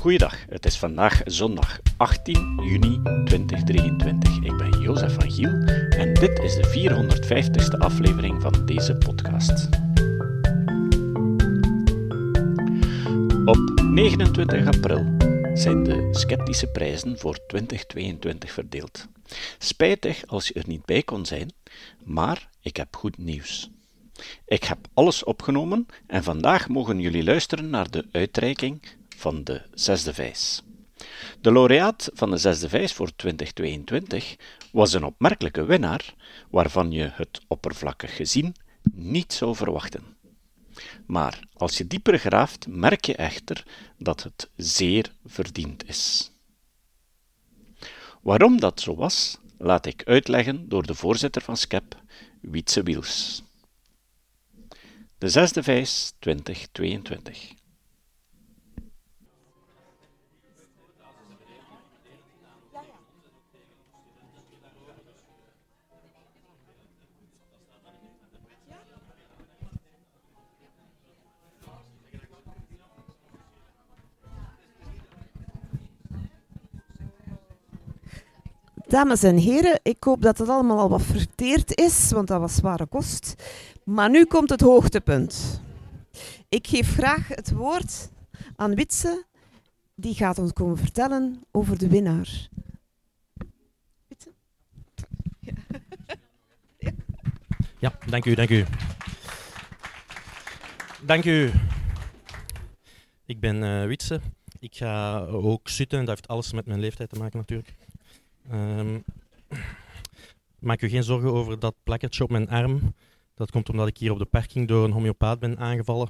Goeiedag, het is vandaag zondag 18 juni 2023. Ik ben Jozef van Giel en dit is de 450ste aflevering van deze podcast. Op 29 april zijn de sceptische prijzen voor 2022 verdeeld. Spijtig als je er niet bij kon zijn, maar ik heb goed nieuws. Ik heb alles opgenomen en vandaag mogen jullie luisteren naar de uitreiking van de zesde vijs. De laureaat van de zesde vijs voor 2022 was een opmerkelijke winnaar waarvan je het oppervlakkig gezien niet zou verwachten. Maar als je dieper graaft, merk je echter dat het zeer verdiend is. Waarom dat zo was, laat ik uitleggen door de voorzitter van SCEP, Wietse Wiels. De zesde vijs 2022. Dames en heren, ik hoop dat het allemaal al wat verteerd is, want dat was zware kost. Maar nu komt het hoogtepunt. Ik geef graag het woord aan Witse, die gaat ons komen vertellen over de winnaar. Witse? Ja, dank u, dank u. Dank u. Ik ben uh, Witse. Ik ga ook zitten, dat heeft alles met mijn leeftijd te maken natuurlijk. Um, maak u geen zorgen over dat plakkertje op mijn arm. Dat komt omdat ik hier op de parking door een homeopaat ben aangevallen.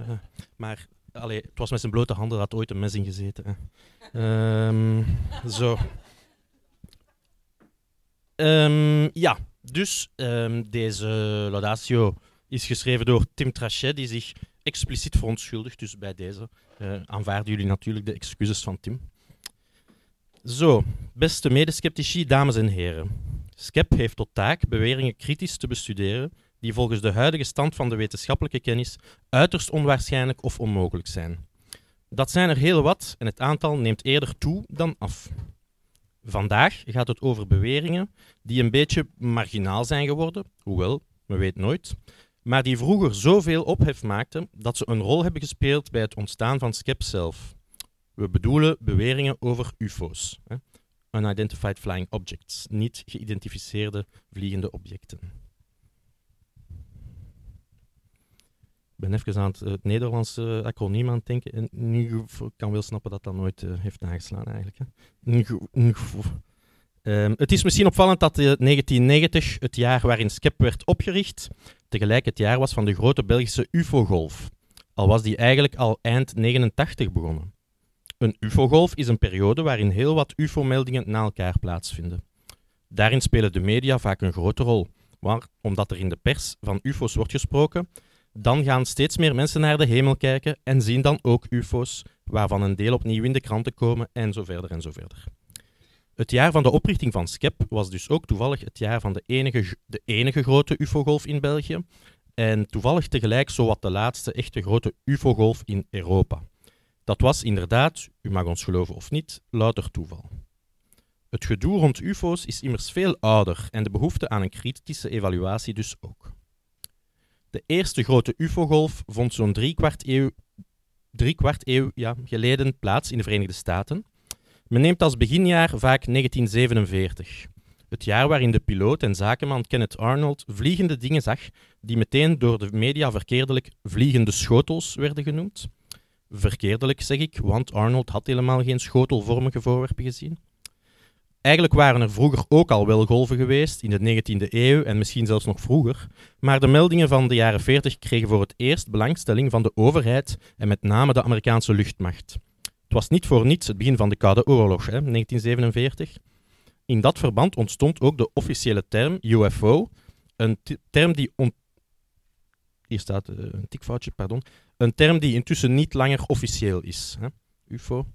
Uh, maar allee, het was met zijn blote handen dat ooit een mes in gezeten. Um, zo. Um, ja, dus deze laudatio is geschreven door Tim Trachet, die zich expliciet verontschuldigt. Dus bij deze uh, aanvaarden jullie natuurlijk de excuses van Tim. Zo, beste medesceptici, dames en heren. SCEP heeft tot taak beweringen kritisch te bestuderen die volgens de huidige stand van de wetenschappelijke kennis uiterst onwaarschijnlijk of onmogelijk zijn. Dat zijn er heel wat en het aantal neemt eerder toe dan af. Vandaag gaat het over beweringen die een beetje marginaal zijn geworden, hoewel, we weten nooit, maar die vroeger zoveel ophef maakten dat ze een rol hebben gespeeld bij het ontstaan van SCEP zelf. We bedoelen beweringen over UFO's, hè? unidentified flying objects, niet geïdentificeerde vliegende objecten. Ik ben even aan het, het Nederlandse acroniem aan het denken en nu kan wel snappen dat dat nooit uh, heeft nageslaan eigenlijk. Um, het is misschien opvallend dat 1990, het jaar waarin SCEP werd opgericht, tegelijk het jaar was van de grote Belgische UFO-golf. Al was die eigenlijk al eind 89 begonnen. Een UFO-golf is een periode waarin heel wat UFO-meldingen na elkaar plaatsvinden. Daarin spelen de media vaak een grote rol, maar omdat er in de pers van UFO's wordt gesproken, dan gaan steeds meer mensen naar de hemel kijken en zien dan ook UFO's, waarvan een deel opnieuw in de kranten komen en zo verder en zo verder. Het jaar van de oprichting van SCEP was dus ook toevallig het jaar van de enige, de enige grote UFO-golf in België en toevallig tegelijk zowat de laatste echte grote UFO-golf in Europa. Dat was inderdaad, u mag ons geloven of niet, louter toeval. Het gedoe rond UFO's is immers veel ouder en de behoefte aan een kritische evaluatie dus ook. De eerste grote UFO-golf vond zo'n drie kwart eeuw, drie kwart eeuw ja, geleden plaats in de Verenigde Staten. Men neemt als beginjaar vaak 1947, het jaar waarin de piloot en zakenman Kenneth Arnold vliegende dingen zag die meteen door de media verkeerdelijk vliegende schotels werden genoemd verkeerdelijk, zeg ik, want Arnold had helemaal geen schotelvormige voorwerpen gezien. Eigenlijk waren er vroeger ook al wel golven geweest, in de 19e eeuw en misschien zelfs nog vroeger, maar de meldingen van de jaren 40 kregen voor het eerst belangstelling van de overheid en met name de Amerikaanse luchtmacht. Het was niet voor niets het begin van de Koude Oorlog, hè, 1947. In dat verband ontstond ook de officiële term UFO, een term die hier staat uh, een tikfoutje, pardon, een term die intussen niet langer officieel is. Hè? UFO.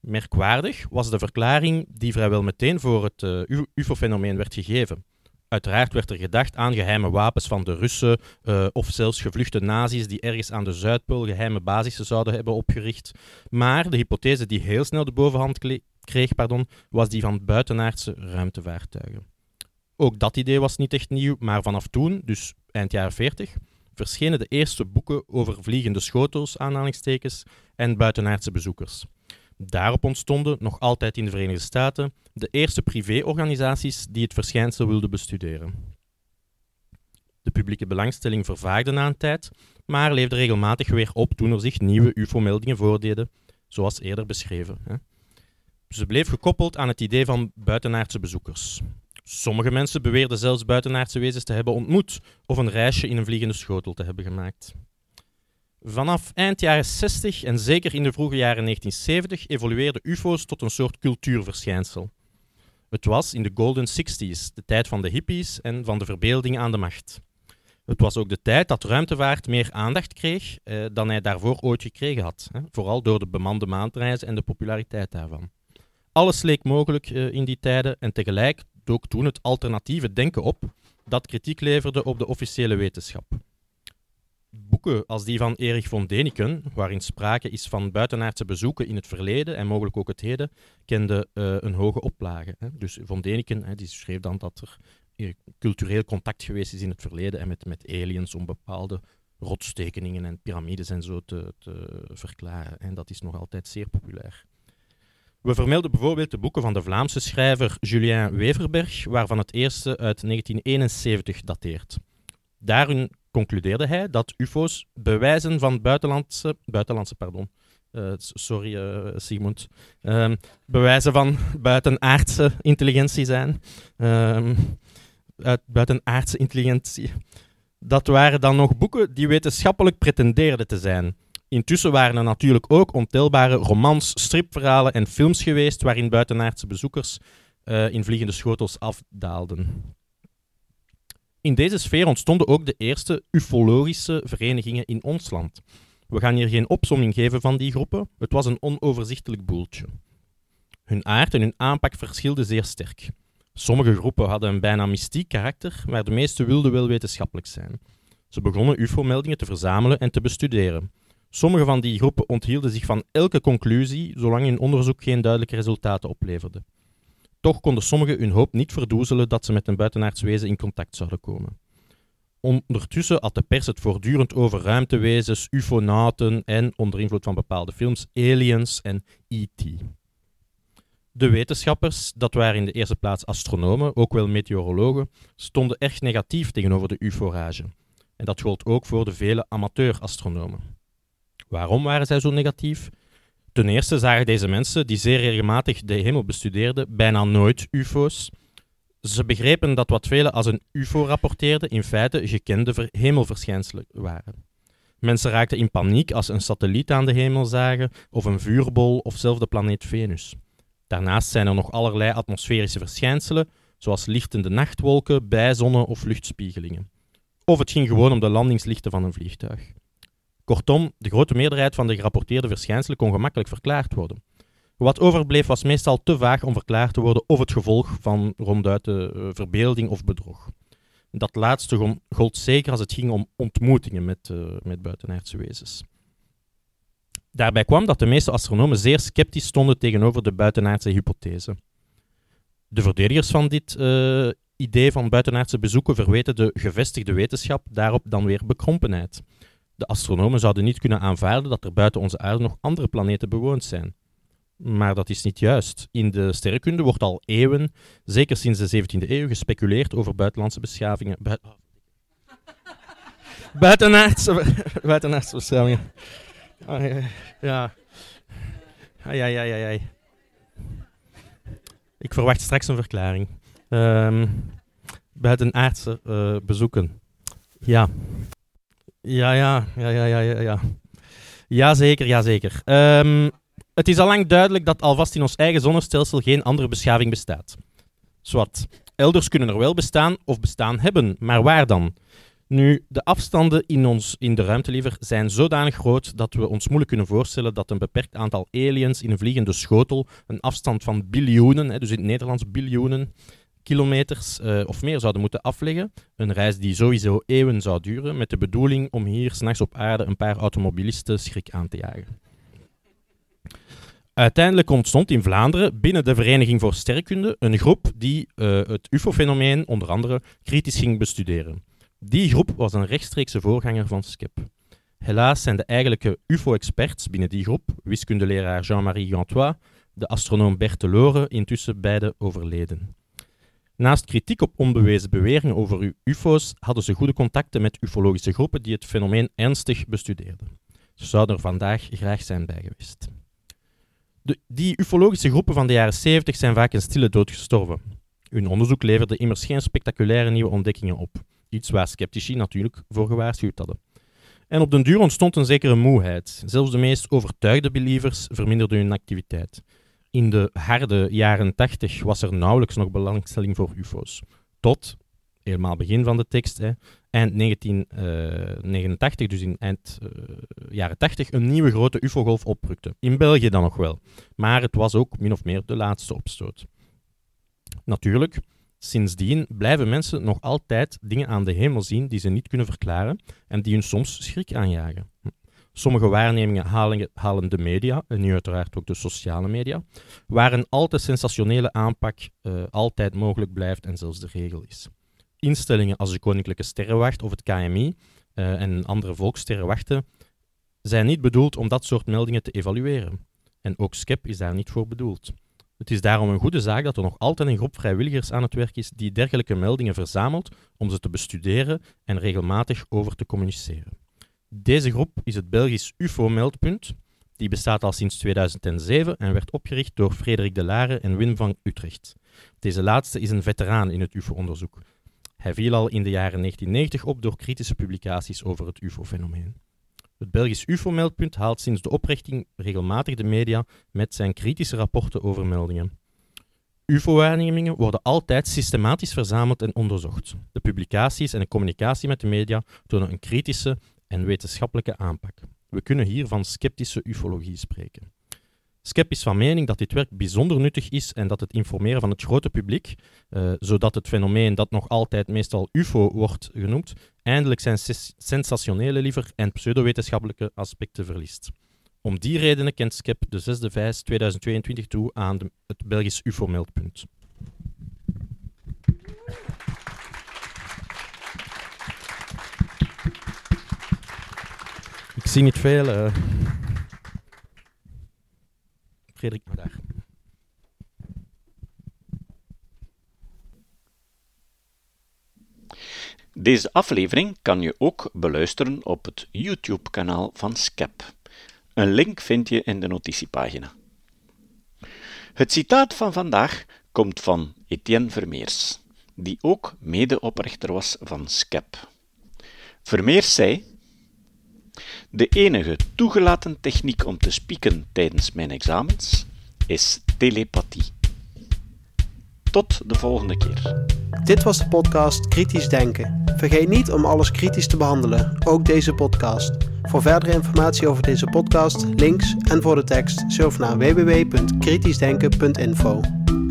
Merkwaardig was de verklaring die vrijwel meteen voor het uh, UFO-fenomeen werd gegeven. Uiteraard werd er gedacht aan geheime wapens van de Russen uh, of zelfs gevluchte nazi's die ergens aan de Zuidpool geheime basissen zouden hebben opgericht. Maar de hypothese die heel snel de bovenhand kreeg, pardon, was die van buitenaardse ruimtevaartuigen. Ook dat idee was niet echt nieuw, maar vanaf toen, dus eind jaren 40, verschenen de eerste boeken over vliegende schotels, aanhalingstekens, en buitenaardse bezoekers. Daarop ontstonden, nog altijd in de Verenigde Staten, de eerste privéorganisaties die het verschijnsel wilden bestuderen. De publieke belangstelling vervaagde na een tijd, maar leefde regelmatig weer op toen er zich nieuwe UFO-meldingen voordeden, zoals eerder beschreven. Ze bleef gekoppeld aan het idee van buitenaardse bezoekers. Sommige mensen beweerden zelfs buitenaardse wezens te hebben ontmoet of een reisje in een vliegende schotel te hebben gemaakt. Vanaf eind jaren 60 en zeker in de vroege jaren 1970 evolueerden UFO's tot een soort cultuurverschijnsel. Het was in de Golden Sixties, de tijd van de hippies en van de verbeelding aan de macht. Het was ook de tijd dat ruimtevaart meer aandacht kreeg eh, dan hij daarvoor ooit gekregen had, hè, vooral door de bemande maandreizen en de populariteit daarvan. Alles leek mogelijk uh, in die tijden en tegelijk dook toen het alternatieve denken op dat kritiek leverde op de officiële wetenschap. Boeken als die van Erich von Däniken, waarin sprake is van buitenaardse bezoeken in het verleden en mogelijk ook het heden, kenden uh, een hoge oplage. Hè. Dus von Däniken hè, die schreef dan dat er eh, cultureel contact geweest is in het verleden en met, met aliens om bepaalde rotstekeningen en piramides en zo te, te verklaren. En dat is nog altijd zeer populair. We vermelden bijvoorbeeld de boeken van de Vlaamse schrijver Julien Weverberg, waarvan het eerste uit 1971 dateert. Daarin concludeerde hij dat UFO's bewijzen van buitenlandse, buitenlandse pardon, uh, sorry uh, Sigmund, uh, bewijzen van buitenaardse intelligentie zijn. Ehm, uit buitenaardse intelligentie. Dat waren dan nog boeken die wetenschappelijk pretendeerden te zijn. Intussen waren er natuurlijk ook ontelbare romans, stripverhalen en films geweest waarin buitenaardse bezoekers uh, in vliegende schotels afdaalden. In deze sfeer ontstonden ook de eerste ufologische verenigingen in ons land. We gaan hier geen opsomming geven van die groepen, het was een onoverzichtelijk boeltje. Hun aard en hun aanpak verschilden zeer sterk. Sommige groepen hadden een bijna mystiek karakter, maar de meeste wilden wel wetenschappelijk zijn. Ze begonnen UFO-meldingen te verzamelen en te bestuderen. Sommige van die groepen onthielden zich van elke conclusie, zolang hun onderzoek geen duidelijke resultaten opleverde. Toch konden sommigen hun hoop niet verdoezelen dat ze met een buitenaards wezen in contact zouden komen. Ondertussen had de pers het voortdurend over ruimtewezens, ufonauten en, onder invloed van bepaalde films, aliens en E.T. De wetenschappers, dat waren in de eerste plaats astronomen, ook wel meteorologen, stonden erg negatief tegenover de UFO-rage. En dat gold ook voor de vele amateur-astronomen. Waarom waren zij zo negatief? Ten eerste zagen deze mensen, die zeer regelmatig de hemel bestudeerden, bijna nooit UFO's. Ze begrepen dat wat velen als een UFO rapporteerden in feite gekende hemelverschijnselen waren. Mensen raakten in paniek als een satelliet aan de hemel zagen, of een vuurbol, of zelfs de planeet Venus. Daarnaast zijn er nog allerlei atmosferische verschijnselen, zoals lichtende nachtwolken, bijzonnen of luchtspiegelingen. Of het ging gewoon om de landingslichten van een vliegtuig. Kortom, de grote meerderheid van de gerapporteerde verschijnselen kon gemakkelijk verklaard worden. Wat overbleef was meestal te vaag om verklaard te worden of het gevolg van ronduit de uh, verbeelding of bedrog. Dat laatste gold zeker als het ging om ontmoetingen met, uh, met buitenaardse wezens. Daarbij kwam dat de meeste astronomen zeer sceptisch stonden tegenover de buitenaardse hypothese. De verdedigers van dit uh, idee van buitenaardse bezoeken verweten de gevestigde wetenschap daarop dan weer bekrompenheid. De astronomen zouden niet kunnen aanvaarden dat er buiten onze aarde nog andere planeten bewoond zijn. Maar dat is niet juist. In de sterrenkunde wordt al eeuwen, zeker sinds de 17e eeuw, gespeculeerd over buitenlandse beschavingen. Bui buitenaardse, buitenaardse beschavingen. Ja. ja. Ai, ai. Ik verwacht straks een verklaring. Um, buitenaardse uh, bezoeken. Ja. Ja, ja, ja, ja, ja, ja. ja. Jazeker, jazeker. Um, het is al lang duidelijk dat alvast in ons eigen zonnestelsel geen andere beschaving bestaat. Zwat. Elders kunnen er wel bestaan of bestaan hebben, maar waar dan? Nu, de afstanden in, ons, in de ruimte liever zijn zodanig groot dat we ons moeilijk kunnen voorstellen dat een beperkt aantal aliens in een vliegende schotel een afstand van biljoenen, dus in het Nederlands biljoenen, kilometers uh, of meer zouden moeten afleggen. Een reis die sowieso eeuwen zou duren, met de bedoeling om hier s'nachts op aarde een paar automobilisten schrik aan te jagen. Uiteindelijk ontstond in Vlaanderen binnen de Vereniging voor Sterrenkunde een groep die uh, het UFO-fenomeen onder andere kritisch ging bestuderen. Die groep was een rechtstreekse voorganger van SCEP. Helaas zijn de eigenlijke UFO-experts binnen die groep, wiskundeleraar Jean-Marie Gantois, de astronoom Bert Delore, intussen beide overleden. Naast kritiek op onbewezen beweringen over UFO's hadden ze goede contacten met ufologische groepen die het fenomeen ernstig bestudeerden. Ze zouden er vandaag graag zijn bij geweest. De, die ufologische groepen van de jaren 70 zijn vaak een stille dood gestorven. Hun onderzoek leverde immers geen spectaculaire nieuwe ontdekkingen op. Iets waar sceptici natuurlijk voor gewaarschuwd hadden. En op den duur ontstond een zekere moeheid. Zelfs de meest overtuigde believers verminderden hun activiteit. In de harde jaren 80 was er nauwelijks nog belangstelling voor UFO's. Tot, helemaal begin van de tekst, hè, eind 1989, dus in eind uh, jaren 80, een nieuwe grote UFO-golf oprukte. In België dan nog wel. Maar het was ook min of meer de laatste opstoot. Natuurlijk, sindsdien blijven mensen nog altijd dingen aan de hemel zien die ze niet kunnen verklaren en die hun soms schrik aanjagen. Sommige waarnemingen halen, de media, en nu uiteraard ook de sociale media, waar een al te sensationele aanpak uh, altijd mogelijk blijft en zelfs de regel is. Instellingen als de Koninklijke Sterrenwacht of het KMI eh, en andere volkssterrenwachten zijn niet bedoeld om dat soort meldingen te evalueren. En ook SCEP is daar niet voor bedoeld. Het is daarom een goede zaak dat er nog altijd een groep vrijwilligers aan het werk is die dergelijke meldingen verzamelt om ze te bestuderen en regelmatig over te communiceren. Deze groep is het Belgisch UFO-meldpunt. Die bestaat al sinds 2007 en werd opgericht door Frederik de Lare en Wim van Utrecht. Deze laatste is een veteraan in het UFO-onderzoek. Hij viel al in de jaren 1990 op door kritische publicaties over het UFO-fenomeen. Het Belgisch UFO-meldpunt haalt sinds de oprichting regelmatig de media met zijn kritische rapporten over meldingen. UFO-waarnemingen worden altijd systematisch verzameld en onderzocht. De publicaties en de communicatie met de media tonen een kritische en wetenschappelijke aanpak. We kunnen hier van sceptische ufologie spreken. Skep is van mening dat dit werk bijzonder nuttig is en dat het informeren van het grote publiek, uh, zodat het fenomeen dat nog altijd meestal UFO wordt genoemd, eindelijk zijn sensationele liever en pseudowetenschappelijke aspecten verliest. Om die redenen kent Skep de 6e vijs 2022 toe aan het Belgisch UFO-meldpunt. Zie niet veel. Uh. Frederik, daar. Deze aflevering kan je ook beluisteren op het YouTube-kanaal van Skep. Een link vind je in de notitiepagina. Het citaat van vandaag komt van Etienne Vermeers, die ook medeoprichter was van Skep. Vermeers zei: De enige toegelaten techniek om te spieken tijdens mijn examens is telepathie. Tot de volgende keer. Dit was de podcast Kritisch Denken. Vergeet niet om alles kritisch te behandelen, ook deze podcast. Voor verdere informatie over deze podcast, links en voor de tekst, surf naar www.kritischdenken.info.